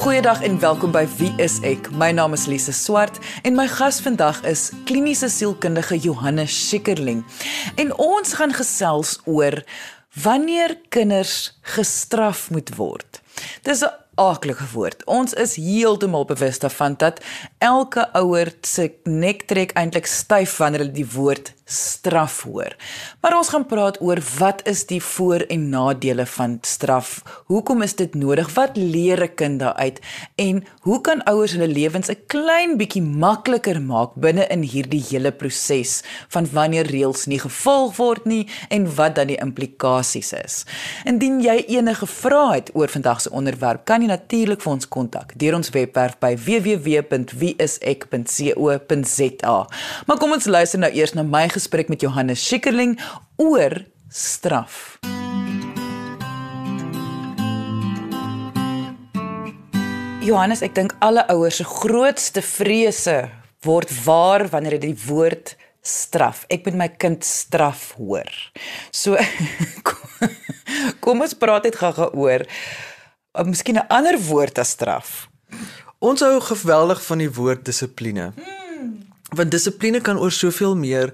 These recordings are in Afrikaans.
Goeiedag en welkom by Wie is ek? My naam is Lise Swart en my gas vandag is kliniese sielkundige Johannes Schikkerling. En ons gaan gesels oor wanneer kinders gestraf moet word. Dis 'n aaklige woord. Ons is heeltemal bewus daarvan dat elke ouer se nek trek eintlik styf wanneer hulle die woord straf hoor. Maar ons gaan praat oor wat is die voor- en nadele van straf? Hoekom is dit nodig? Wat leer 'n kind daaruit? En hoe kan ouers hulle lewens 'n klein bietjie makliker maak binne in hierdie hele proses van wanneer reëls nie gevolg word nie en wat dan die implikasies is? Indien jy enige vrae het oor vandag se onderwerp, kan jy natuurlik vir ons kontak deur ons webwerf by www.wieisek.co.za. Maar kom ons luister nou eers na my gesprek met Johannes Schikkerling oor straf. Johannes, ek dink alle ouers se grootste vrese word waar wanneer jy die woord straf. Ek moet my kind straf hoor. So kom ons praat net gou-gou oor of miskien 'n ander woord as straf. Ons hou geweldig van die woord dissipline. Hmm. Want dissipline kan oor soveel meer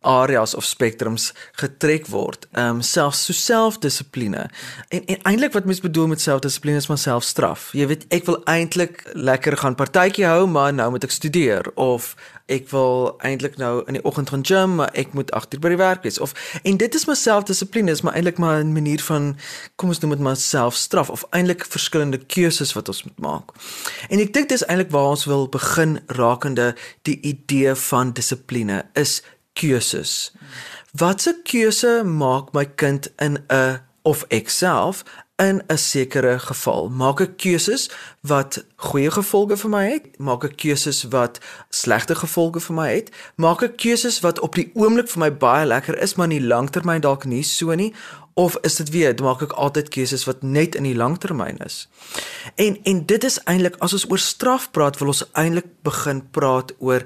areas of spektrums getrek word. Ehm um, selfs so selfdissipline. En en eintlik wat mens bedoel met selfdissipline is maar selfstraf. Jy weet, ek wil eintlik lekker gaan partytjie hou, maar nou moet ek studeer of ek wil eintlik nou in die oggend gaan gym, maar ek moet agter by die werk wees of en dit is maar selfdissipline, is maar eintlik maar 'n manier van kom ons noem dit maar selfstraf of eintlik verskillende keuses wat ons moet maak. En ek dink dis eintlik waar ons wil begin rakende die idee van dissipline is keuses. Watse keuse maak my kind in 'n of ek self in 'n sekere geval? Maak ek keuses wat goeie gevolge vir my het? Maak ek keuses wat slegte gevolge vir my het? Maak ek keuses wat op die oomblik vir my baie lekker is, maar in die langtermyn dalk nie so nie? Of is dit weer, maak ek altyd keuses wat net in die langtermyn is? En en dit is eintlik as ons oor straf praat, wil ons eintlik begin praat oor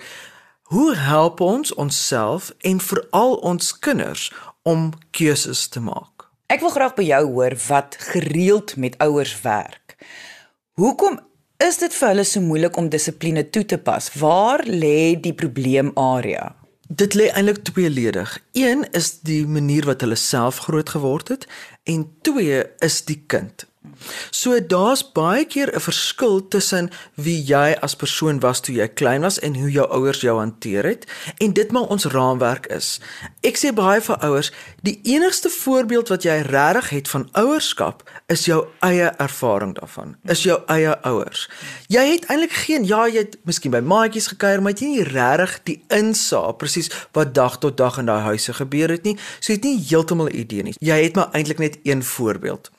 Hoe help ons onsself en veral ons kinders om keuses te maak? Ek wil graag by jou hoor wat gereeld met ouers werk. Hoekom is dit vir hulle so moeilik om dissipline toe te pas? Waar lê die probleemarea? Dit lê eintlik tweeledig. Een is die manier wat hulle self groot geword het en twee is die kind. So daar's baie keer 'n verskil tussen wie jy as persoon was toe jy klein was en hoe jou ouers jou hanteer het en dit maar ons raamwerk is. Ek sê baie vir ouers, die enigste voorbeeld wat jy regtig het van ouerskap is jou eie ervaring daarvan. Is jou eie ouers. Jy het eintlik geen ja, jy het miskien by maatjies gekuier, maar jy het nie regtig die insaag presies wat dag tot dag in daai huise gebeur het nie. So jy het nie heeltemal 'n idee nie. Jy het maar eintlik net een voorbeeld.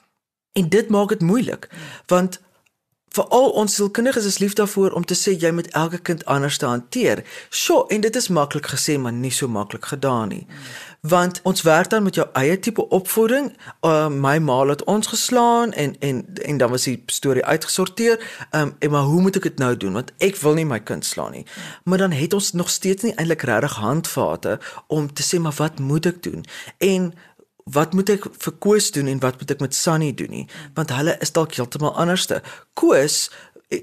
En dit maak dit moeilik want veral ons sielkundiges is lief daarvoor om te sê jy moet elke kind anders te hanteer. Sjoe, en dit is maklik gesê maar nie so maklik gedaan nie. Want ons werk dan met jou eie tipe opvoeding. Uh, my ma het ons geslaan en en en dan was die storie uitgesorteer. Ehm um, en maar hoe moet ek dit nou doen? Want ek wil nie my kind slaan nie. Maar dan het ons nog steeds nie eintlik regtig handvate om te sê maar wat moet ek doen? En wat moet ek vir Koos doen en wat moet ek met Sunny doen nie want hulle is dalk heeltemal anderste. Koos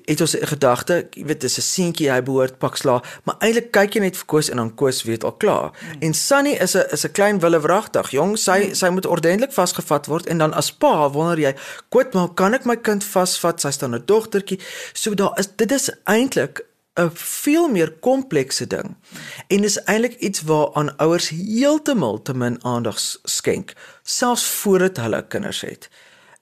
het ons 'n gedagte, jy weet dis 'n seentjie hy behoort paksla, maar eintlik kyk jy net vir Koos en dan Koos weet al klaar. Hmm. En Sunny is 'n is 'n klein willewragtig jong, sy hmm. sy moet ordentlik vasgevat word en dan as pa wonder jy, "Koot, maar kan ek my kind vasvat? Sy staan 'n dogtertjie." So daar is dit is eintlik 'n veel meer komplekse ding. En dis eintlik iets waaraan ouers heeltemal te min aandag skenk, selfs voordat hulle kinders het.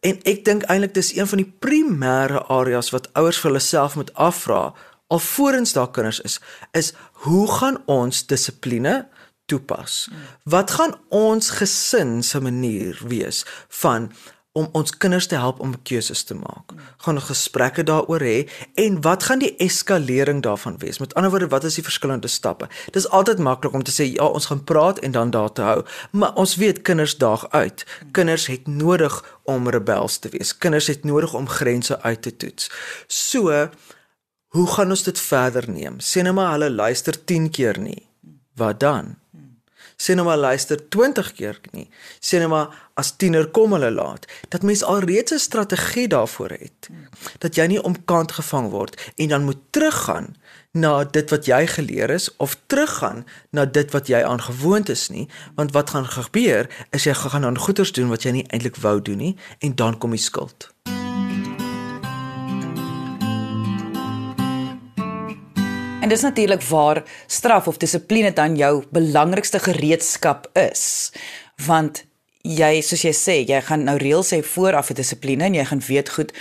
En ek dink eintlik dis een van die primêre areas wat ouers vir hulle self moet afvra alvorens daar kinders is, is hoe gaan ons dissipline toepas? Wat gaan ons gesin se manier wees van om ons kinders te help om keuses te maak. Gaan gesprekke daaroor hê en wat gaan die eskalering daarvan wees? Met ander woorde, wat is die verskillende stappe? Dis altyd maklik om te sê ja, ons gaan praat en dan daar te hou, maar ons weet kinders daag uit. Kinders het nodig om rebels te wees. Kinders het nodig om grense uit te toets. So, hoe gaan ons dit verder neem? Sê net maar hulle luister 10 keer nie. Wat dan? Sê nou maar luister 20 keer nie. Sê nou maar as tiener kom hulle laat. Dat mens alreeds 'n strategie daarvoor het. Dat jy nie omkant gevang word en dan moet teruggaan na dit wat jy geleer is of teruggaan na dit wat jy aangewoond is nie, want wat gaan gebeur is jy gaan dan goeders doen wat jy nie eintlik wou doen nie en dan kom die skuld. En dis natuurlik waar straf of dissipline dan jou belangrikste gereedskap is. Want jy soos jy sê, jy gaan nou reëls hê vooraf vir dissipline en jy gaan weet goed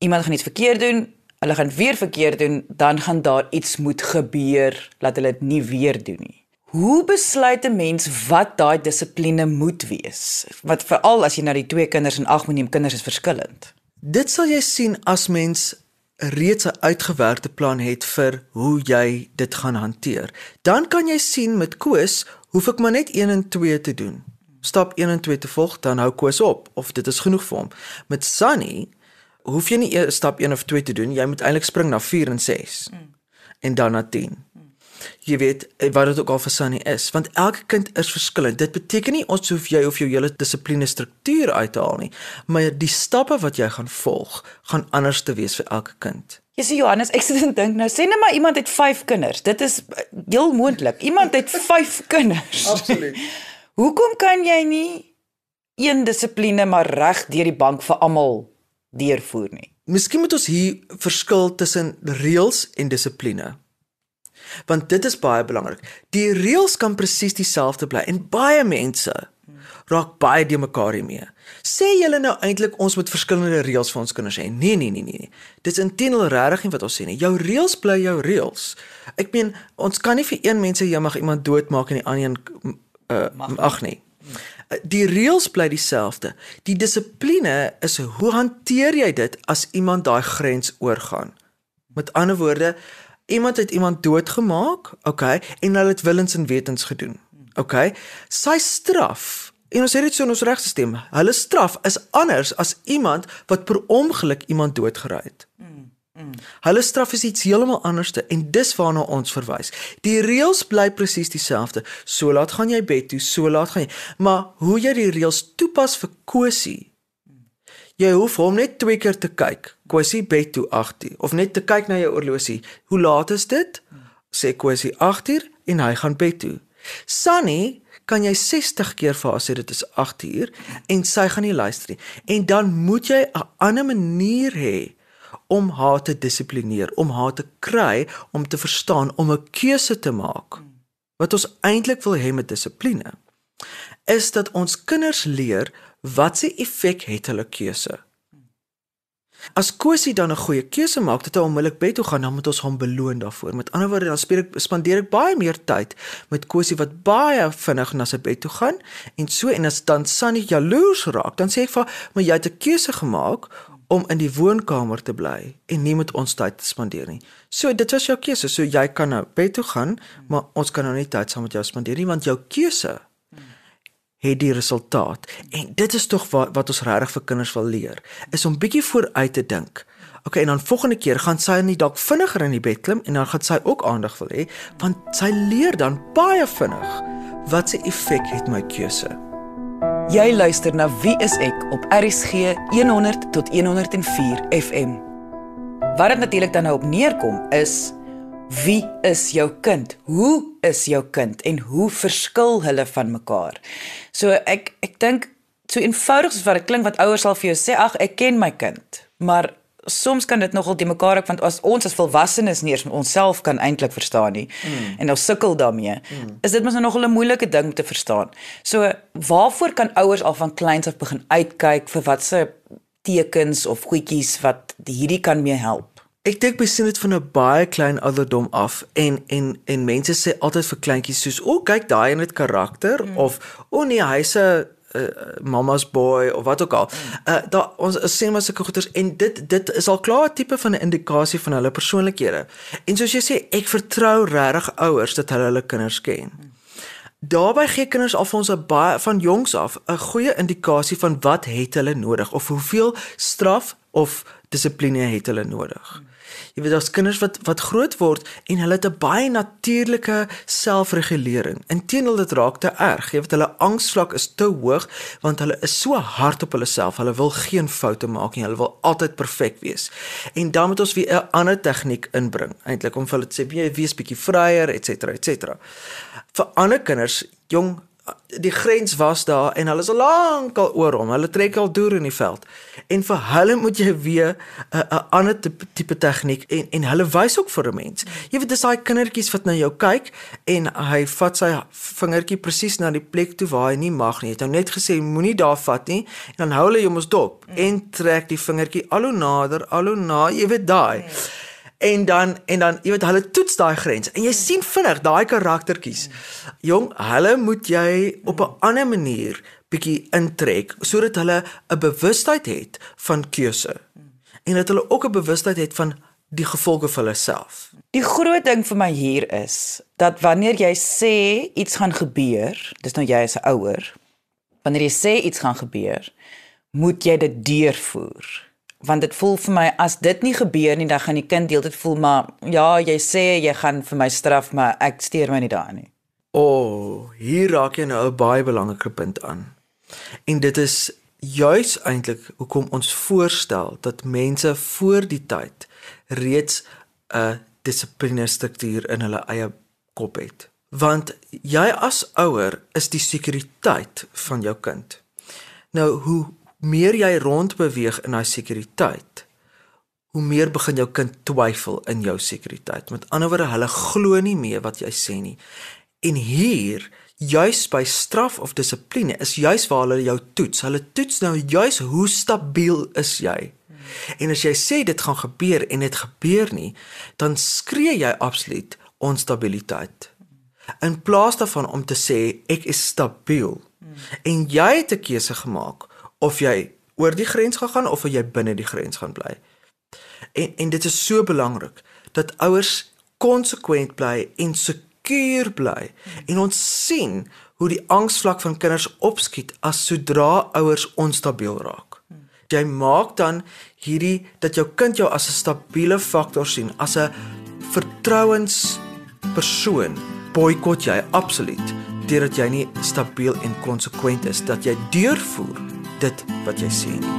iemand gaan iets verkeerd doen, hulle gaan weer verkeerd doen, dan gaan daar iets moet gebeur dat hulle dit nie weer doen nie. Hoe besluit 'n mens wat daai dissipline moet wees? Wat veral as jy na die twee kinders en ag moet neem, kinders is verskillend. Dit sal jy sien as mens reeds 'n uitgewerkte plan het vir hoe jy dit gaan hanteer. Dan kan jy sien met Koos, hoef ek maar net 1 en 2 te doen. Stap 1 en 2 te volg, dan hou Koos op of dit is genoeg vir hom. Met Sunny hoef jy nie e- stap 1 of 2 te doen, jy moet eintlik spring na 4 en 6. Mm. En dan na 10 jy weet eh, wat dit ook al vir Sunny is. Want elke kind is verskillend. Dit beteken nie ons hoef jy of jou hele dissipline struktuur uit te haal nie maar die stappe wat jy gaan volg gaan anders te wees vir elke kind. Jy sê Johannes ek sit en dink nou. Sê net maar iemand het 5 kinders. Dit is eh, heel moontlik. Iemand het 5 kinders. Absoluut. Hoekom kan jy nie een dissipline maar reg deur die bank vir almal deurvoer nie? Miskien moet ons hier verskil tussen reëls en dissipline want dit is baie belangrik. Die reëls kan presies dieselfde bly en baie mense raak baie de mekaar hiermee. Sê julle nou eintlik ons moet verskillende reëls vir ons kinders hê? Nee, nee, nee, nee. Dis intendeel regtig nie wat ons sê nie. Jou reëls bly jou reëls. Ek meen, ons kan nie vir een mens sê jy mag iemand doodmaak en die ander een uh ag nee. Die reëls bly dieselfde. Die dissipline is hoe hanteer jy dit as iemand daai grens oorgaan? Met ander woorde, iemand het iemand doodgemaak, okay, en hulle het willens en wetens gedoen. Okay? Sy straf En ons sê dit so in ons regstelsel. Hulle straf is anders as iemand wat per ongeluk iemand doodgeraai het. Mm, mm. Hulle straf is iets heeltemal anderste en dis waarna ons verwys. Die reëls bly presies dieselfde. So laat gaan jy bed toe, so laat gaan jy. Maar hoe jy die reëls toepas vir Kosie Jy hoef hom net twee keer te kyk. Kwessie bed toe 8:00 of net te kyk na jou oorlosie. Hoe laat is dit? Sê kwessie 8:00 en hy gaan bed toe. Sunny kan jy 60 keer vir haar sê dit is 8:00 en sy gaan nie luister nie. En dan moet jy 'n ander manier hê om haar te dissiplineer, om haar te kry om te verstaan om 'n keuse te maak. Wat ons eintlik wil hê met dissipline is dat ons kinders leer wat se effek het hulle keuse? As Kosie dan 'n goeie keuse maak, dit hy onmiddellik bed toe gaan, dan moet ons hom beloon daarvoor. Met ander woorde, dan spandeer ek spandeer ek baie meer tyd met Kosie wat baie vinnig na sy bed toe gaan en so en as dan Sunny jaloers raak, dan sê ek vir maar jy het 'n keuse gemaak om in die woonkamer te bly en nie met ons tyd te spandeer nie. So dit was jou keuse. So jy kan nou bed toe gaan, maar ons kan nou nie tyd saam met jou spandeer nie want jou keuse het die resultaat. En dit is tog wat, wat ons regtig vir kinders wil leer, is om bietjie vooruit te dink. Okay, en dan volgende keer gaan sy nie dalk vinniger in die bed klim en dan gaan sy ook aandag wil hê, want sy leer dan baie vinnig wat se effek het my keuse. Jy luister na Wie is ek op RSG 100 tot 104 FM. Wat dit natuurlik dan nou op neerkom is Wie is jou kind? Hoe is jou kind en hoe verskil hulle van mekaar? So ek ek dink so eenvoudig soos wat dit klink wat ouers sal vir jou sê, ag ek ken my kind. Maar soms kan dit nogal die mekaar ook want as ons as volwassenes nie eens onsself kan eintlik verstaan nie mm. en ons sukkel daarmee. Mm. Is dit mos nou nogal 'n moeilike ding om te verstaan. So waarvoor kan ouers al van kleins af begin uitkyk vir watse tekens of goedjies wat hierdie kan mee help? Ek dink besien dit van 'n baie klein ouderdom af en en en mense sê altyd vir kleintjies soos o, kyk daai in dit karakter mm. of o nee, hy's 'n uh, eh, mama's boy of wat ook al. Mm. Uh daar ons sien maar sulke goeters en dit dit is al klaar 'n tipe van 'n indikasie van hulle persoonlikhede. En soos jy sê, ek vertrou regtig ouers dat hulle hulle kinders ken. Mm. Daarby gee kinders vir ons 'n baie van jongs af 'n goeie indikasie van wat het hulle nodig of hoeveel straf of dissipline het hulle nodig. Jy weet daar's kinders wat wat groot word en hulle het 'n baie natuurlike selfregulering. Inteendeel dit raak te erg. Jy weet hulle angsvlak is te hoog want hulle is so hard op hulle self. Hulle wil geen foute maak nie. Hulle wil altyd perfek wees. En dan moet ons weer 'n ander tegniek inbring eintlik om vir hulle te sê jy wees bietjie vryer et cetera et cetera. Vir ander kinders, jong die grens was daar en hulle is al lank al oor hom. Hulle trek al deur in die veld. En vir hulle moet jy weer 'n 'n ander tipe, tipe tegniek en en hulle wys ook vir 'n mens. Jy weet dis daai kindertjies wat na jou kyk en hy vat sy vingertjie presies na die plek toe waar hy nie mag nie. Hy het nou net gesê moenie daar vat nie en dan hou hulle jou mos dop en trek die vingertjie al hoe nader, al hoe na, jy weet daai. Nee. En dan en dan jy weet hulle toets daai grens en jy sien vinnig daai karaktertjies. Jong, hulle moet jy op 'n ander manier bietjie intrek sodat hulle 'n bewustheid het van keuse. En dat hulle ook 'n bewustheid het van die gevolge vir hulle self. Die groot ding vir my hier is dat wanneer jy sê iets gaan gebeur, dis nou jy as 'n ouer, wanneer jy sê iets gaan gebeur, moet jy dit deurvoer want dit voel vir my as dit nie gebeur nie dan gaan die kind deeltyd voel maar ja jy sê jy gaan vir my straf maar ek steur my nie daarin nie. O, oh, hier raak jy nou 'n baie belangrike punt aan. En dit is juis eintlik hoekom ons voorstel dat mense voor die tyd reeds 'n dissipline struktuur in hulle eie kop het. Want jy as ouer is die sekuriteit van jou kind. Nou hoe meer jy rondbeweeg in daai sekuriteit, hoe meer begin jou kind twyfel in jou sekuriteit. Met ander woorde, hulle glo nie meer wat jy sê nie. En hier, juis by straf of dissipline, is juis waar hulle jou toets. Hulle toets nou juis hoe stabiel is jy. En as jy sê dit gaan gebeur en dit gebeur nie, dan skree jy absoluut onstabiliteit. In plaas daarvan om te sê ek is stabiel. En jy het 'n keuse gemaak of jy oor die grens gaan gaan of jy binne die grens gaan bly. En en dit is so belangrik dat ouers konsekwent bly en sekuur bly. En ons sien hoe die angsvlak van kinders opskiet as sodra ouers onstabiel raak. Jy maak dan hierdie dat jou kind jou as 'n stabiele faktor sien, as 'n vertrouenspersoon, boikot jy absoluut deurdat jy nie stabiel en konsekwent is dat jy deurvoer dit wat jy sê nie.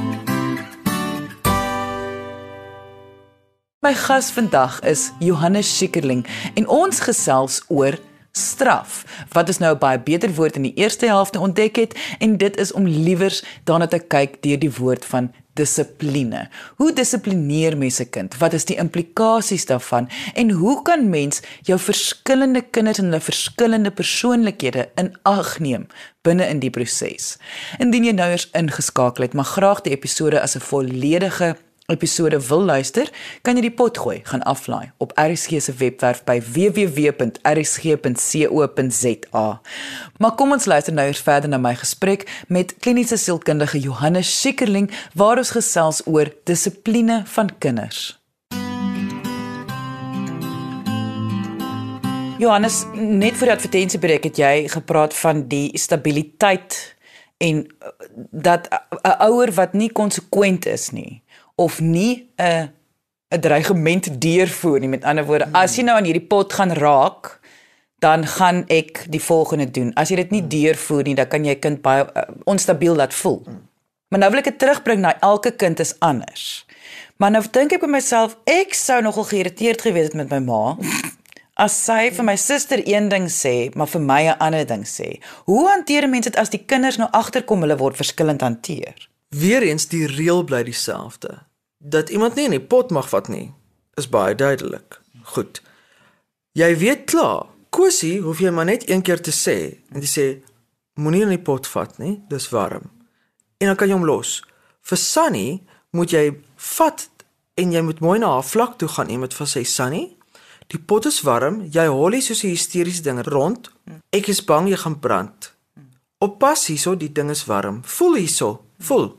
My gas vandag is Johannes Schikkerling en ons gesels oor straf. Wat is nou baie beter woord in die eerste helfte ontdek het en dit is om liewers daarna te kyk deur die woord van dissipline. Hoe dissiplineer mense kind? Wat is die implikasies daarvan? En hoe kan mens jou verskillende kinders en hulle verskillende persoonlikhede in ag neem binne in die proses? Indien jy nou eers ingeskakel het, maar graag die episode as 'n volledige episode wil luister, kan jy die pot gooi, gaan aflaai op RSG se webwerf by www.rsg.co.za. Maar kom ons luister nou eers verder na my gesprek met kliniese sielkundige Johannes Schikkerling waar ons gesels oor dissipline van kinders. Johannes, net vir die advertensiebreek het jy gepraat van die stabiliteit en uh, dat 'n ouer wat nie konsekwent is nie of nie 'n 'n dreigement deurvoer nie. Met ander woorde, hmm. as jy nou aan hierdie pot gaan raak, dan gaan ek die volgende doen. As jy dit nie hmm. deurvoer nie, dan kan jy kind baie uh, onstabiel laat voel. Hmm. Maar nou wil ek dit terugbring na elke kind is anders. Maar nou dink ek by myself, ek sou nogal geïrriteerd gewees het met my ma. As sy vir my suster een ding sê, maar vir my 'n ander ding sê. Hoe hanteer mense dit as die kinders nou agterkom hulle word verskillend hanteer? Weereens die reël bly dieselfde dat iemand nie in die pot mag vat nie, is baie duidelik. Goed. Jy weet klaar, Kosie hoef jy maar net een keer te sê en jy sê moenie in die pot vat nie, dis warm. En dan kan jy hom los. Vir Sunny moet jy vat en jy moet mooi na haar vlak toe gaan en met vir sy Sunny, die pot is warm, jy hol hier soos 'n hysteriese ding rond. Ek is bang jy gaan brand. Oppas hierso, die ding is warm. Voel hierso, voel.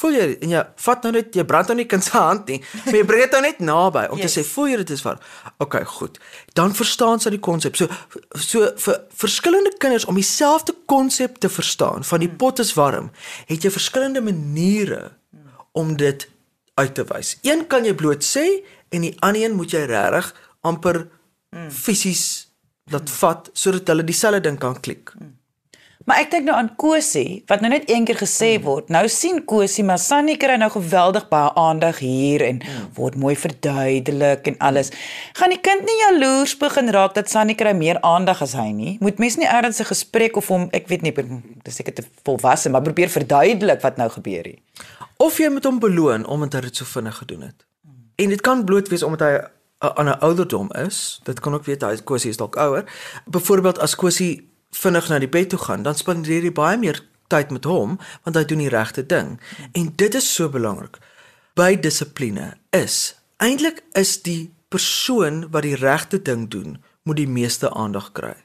Voel jy en jy vat nou net jy brand nou nie kind se hand nie, maar jy bring dit nou net naby om yes. te sê voel jy dit is warm. OK, goed. Dan verstaan sy die konsep. So so vir verskillende kinders om dieselfde konsep te verstaan van die pot is warm, het jy verskillende maniere om dit uit te wys. Een kan jy bloot sê en die ander een moet jy regtig amper fisies laat vat sodat hulle dieselfde ding kan klik. Maar ek dink nou aan Kosie wat nou net een keer gesê word. Nou sien Kosie maar Sunny kry nou geweldig baie aandag hier en word mooi verduidelik en alles. Gaan die kind nie jaloers begin raak dat Sunny kry meer aandag as hy nie? Moet mens nie ergens 'n gesprek of hom, ek weet nie, dis seker te volwasse, maar probeer verduidelik wat nou gebeur hier. Of jy moet hom beloon omdat hy dit so vinnig gedoen het. En dit kan bloot wees omdat hy aan 'n ouderdom is. Dit kan ook weet hy Kosie is dalk ouer. Byvoorbeeld as Kosie vinnig na die bed toe gaan, dan spandeer jy baie meer tyd met hom want hy doen die regte ding. En dit is so belangrik. By dissipline is eintlik is die persoon wat die regte ding doen, moet die meeste aandag kry.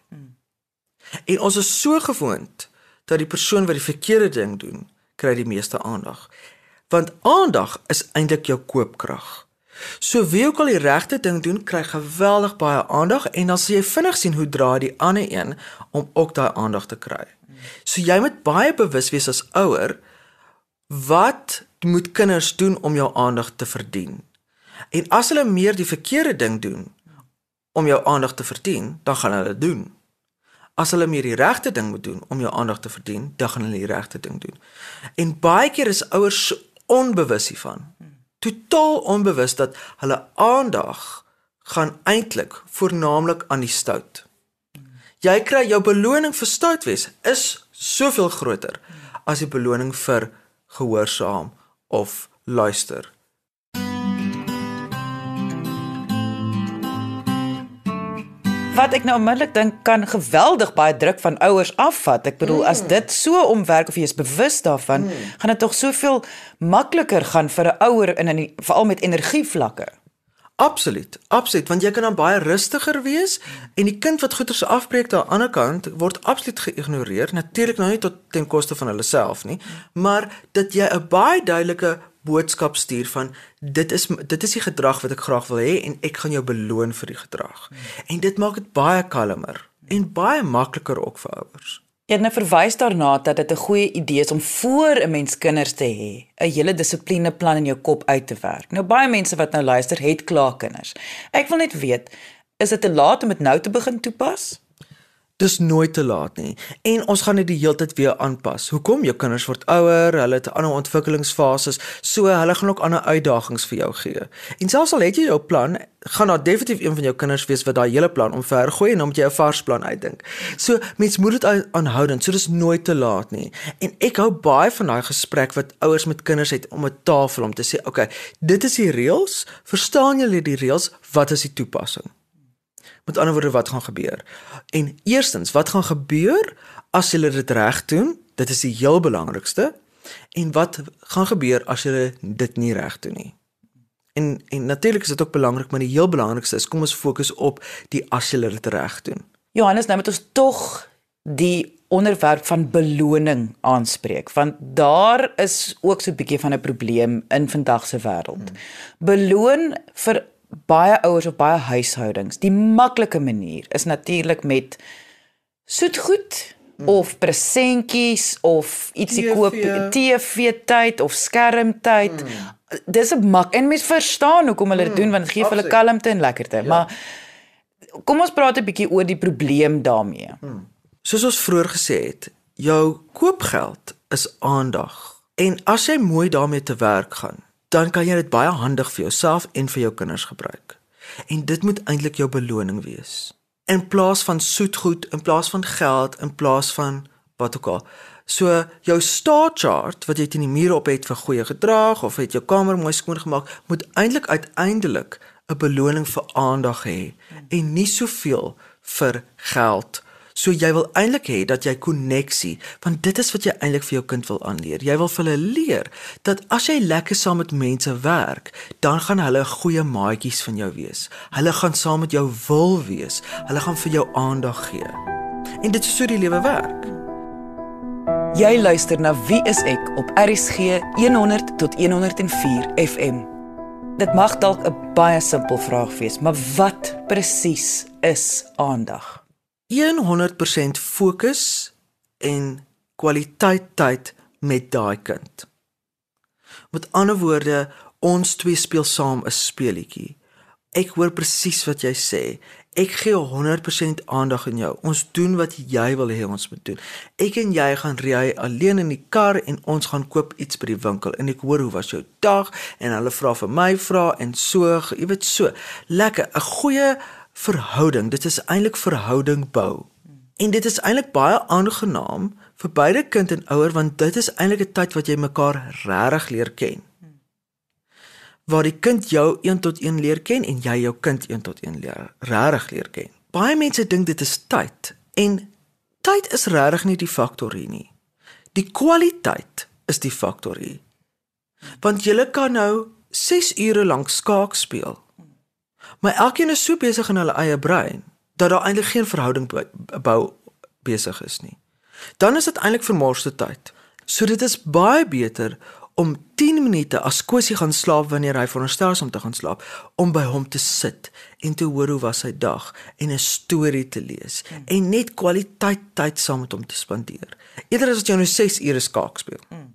En ons is so gewoond dat die persoon wat die verkeerde ding doen, kry die meeste aandag. Want aandag is eintlik jou koopkrag. So wie ook al die regte ding doen, kry geweldig baie aandag en dan sal jy vinnig sien hoe draai die ander een om ook daai aandag te kry. So jy moet baie bewus wees as ouer wat moet kinders doen om jou aandag te verdien. En as hulle meer die verkeerde ding doen om jou aandag te verdien, dan gaan hulle dit doen. As hulle meer die regte ding moet doen om jou aandag te verdien, dan gaan hulle die regte ding doen. En baie keer is ouers onbewus hiervan. Totaal onbewus dat hulle aandag gaan eintlik voornamlik aan die stout. Jy kry jou beloning vir stout wees is soveel groter as die beloning vir gehoorsaam of luister. Wat ek nou onmiddellik dink kan geweldig baie druk van ouers afvat. Ek bedoel mm. as dit so omwerk of jy is bewus daarvan, mm. gaan dit tog soveel makliker gaan vir 'n ouer in in veral met energievlakke. Absoluut, absoluut, want jy kan dan baie rustiger wees en die kind wat goeie se afbreek aan die ander kant word absoluut geïgnoreer. Natuurlik nou nie tot ten koste van hulle self nie, maar dat jy 'n baie duidelike boodskap stuur van dit is dit is die gedrag wat ek graag wil hê en ek gaan jou beloon vir die gedrag. En dit maak dit baie kalmer en baie makliker ook vir ouers. Jy het nou verwys daarna dat dit 'n goeie idee is om voor 'n mens kinders te hê, 'n hele dissiplineplan in jou kop uit te werk. Nou baie mense wat nou luister, het klaar kinders. Ek wil net weet, is dit te laat om dit nou te begin toepas? Dis nooit te laat nie. En ons gaan dit die hele tyd weer aanpas. Hoekom? Jou kinders word ouer, hulle het ander ontwikkelingsfases, so hulle gaan ook ander uitdagings vir jou gee. En selfs al het jy jou plan, gaan daar definitief een van jou kinders wees wat daai hele plan omvergooi en dan moet jy 'n vars plan uitdink. So mens moet dit aanhoudend, so dis nooit te laat nie. En ek hou baie van daai gesprek wat ouers met kinders het om 'n tafel om te sê, "Oké, okay, dit is die reëls. Verstaan julle die reëls? Wat is die toepassing?" Met ander woorde, wat gaan gebeur? En eerstens, wat gaan gebeur as jy dit reg doen? Dit is die heel belangrikste. En wat gaan gebeur as jy dit nie reg doen nie? En en natuurlik is dit ook belangrik, maar die heel belangrikste is kom ons fokus op die as jy dit reg doen. Johannes, nou moet ons tog die onderwerp van beloning aanspreek want daar is ook so 'n bietjie van 'n probleem in vandag se wêreld. Hmm. Beloon vir baie ouers of baie huishoudings. Die maklike manier is natuurlik met soetgoed mm. of presentjies of ietsie koop TV tyd of skermtyd. Mm. Dis 'n mak en mens verstaan hoekom hulle dit mm. doen want dit gee vir hulle kalmte en lekkerte. Ja. Maar kom ons praat 'n bietjie oor die probleem daarmee. Mm. Soos ons vroeër gesê het, jou koopgeld is aandag. En as jy mooi daarmee te werk gaan, dan kan jy dit baie handig vir jouself en vir jou kinders gebruik. En dit moet eintlik jou beloning wees. In plaas van soetgoed, in plaas van geld, in plaas van wat ook al. So jou star chart wat jy teen die muur op het vir goeie gedrag of het jou kamer mooi skoon gemaak, moet eintlik uiteindelik 'n beloning vir aandag hê en nie soveel vir geld So jy wil eintlik hê dat jy koneksie, want dit is wat jy eintlik vir jou kind wil aanleer. Jy wil vir hulle leer dat as jy lekker saam met mense werk, dan gaan hulle goeie maatjies van jou wees. Hulle gaan saam met jou wil wees. Hulle gaan vir jou aandag gee. En dit is so die lewe werk. Jy luister na Wie is ek op RCG 100 tot 104 FM. Dit mag dalk 'n baie simpel vraag wees, maar wat presies is aandag? 100% fokus en kwaliteit tyd met daai kind. Met ander woorde, Ons twee speel saam 'n speelietjie. Ek hoor presies wat jy sê. Ek gee 100% aandag aan jou. Ons doen wat jy wil hê ons moet doen. Ek en jy gaan ry alleen in die kar en ons gaan koop iets by die winkel. En ek hoor hoe was jou dag en hulle vra vir my vra en so, jy weet so. Lekker, 'n goeie verhouding. Dit is eintlik verhouding bou. En dit is eintlik baie aangenaam vir beide kind en ouer want dit is eintlik 'n tyd wat jy mekaar regtig leer ken. Waar die kind jou 1 tot 1 leer ken en jy jou kind 1 tot 1 leer regtig leer ken. Baie mense dink dit is tyd en tyd is regtig nie die faktor hier nie. Die kwaliteit is die faktor hier. Want jy kan nou 6 ure lank skaak speel. Maar elkeen is so besig in hulle eie brein dat daar eintlik geen verhouding bou besig is nie. Dan is dit eintlik vermorste tyd. So dit is baie beter om 10 minute as Kosie gaan slaap wanneer hy veronderstel is om te gaan slaap, om by hom te sit en te hoor hoe was sy dag en 'n storie te lees hmm. en net kwaliteit tyd saam met hom te spandeer. Eerder as wat jy nou 6 ure skaak speel. Hmm.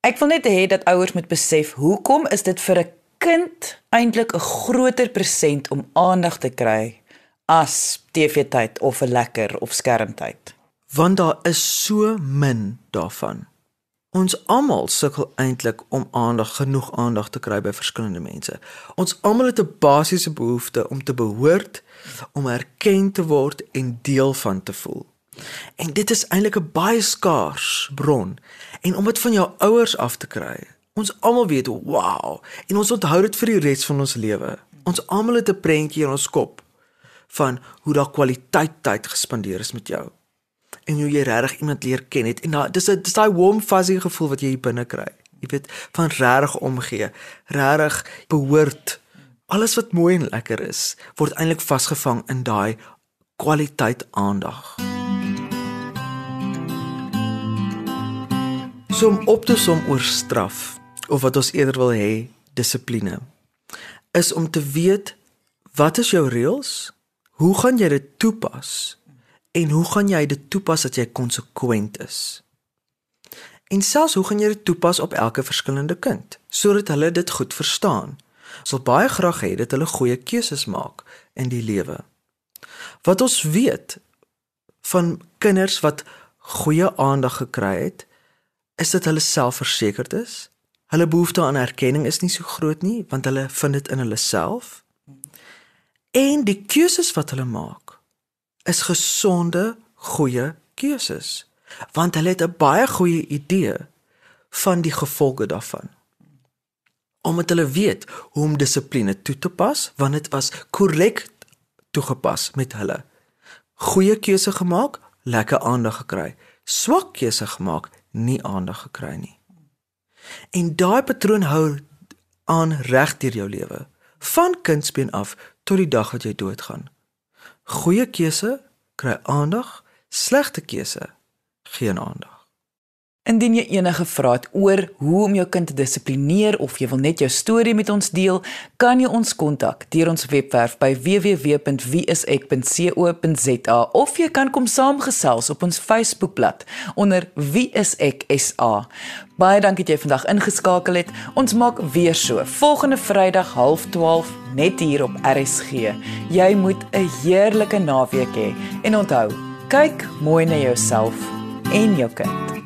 Ek wil net hê dat ouers moet besef hoekom is dit vir 'n kind eintlik 'n groter persent om aandag te kry as TV-tyd of 'n lekker of skermtyd. Want daar is so min daarvan. Ons almal sukkel eintlik om aandag, genoeg aandag te kry by verskillende mense. Ons almal het 'n basiese behoefte om te behoort, om erken te word en deel van te voel. En dit is eintlik 'n baie skaars bron. En om dit van jou ouers af te kry, ons almal weet, wow, en ons onthou dit vir die res van ons lewe. Ons almal het 'n prentjie in ons kop van hoe daar kwaliteit tyd gespandeer is met jou. En hoe jy regtig iemand leer ken het en daai dis 'n dis daai warm fuzzy gevoel wat jy hier binne kry. Jy weet van regtig omgee, regtig behoort. Alles wat mooi en lekker is, word eintlik vasgevang in daai kwaliteit aandag. So om op te som oor straf of wat ons eerder wil hê, dissipline is om te weet wat is jou reëls Hoe gaan jy dit toepas? En hoe gaan jy dit toepas dat jy konsekwent is? En selfs hoe gaan jy dit toepas op elke verskillende kind sodat hulle dit goed verstaan? Ons wil baie graag hê dat hulle goeie keuses maak in die lewe. Wat ons weet van kinders wat goeie aandag gekry het, is dat hulle selfversekerd is. Hulle behoefte aan erkenning is nie so groot nie want hulle vind dit in hulle self. En die keuses wat hulle maak is gesonde, goeie keuses, want hulle het 'n baie goeie idee van die gevolge daarvan. Omdat hulle weet hoe om dissipline toe te pas, want dit was korrek toegepas met hulle. Goeie keuse gemaak, lekker aandag gekry. Swak keuse gemaak, nie aandag gekry nie. En daai patroon hou aan reg deur jou lewe, van kindsbeen af tot die dag wat jy doodgaan. Goeie keuse kry aandag, slegte keuse geen aandag. Indien jy enige vrae het oor hoe om jou kind te dissiplineer of jy wil net jou storie met ons deel, kan jy ons kontak deur ons webwerf by www.wieisek.co.za of jy kan kom saamgesels op ons Facebookblad onder wieiseksa. Baie dankie dat jy vandag ingeskakel het. Ons maak weer so volgende Vrydag 12:30 net hier op RSG. Jy moet 'n heerlike naweek hê he. en onthou, kyk mooi na jouself en jou kind.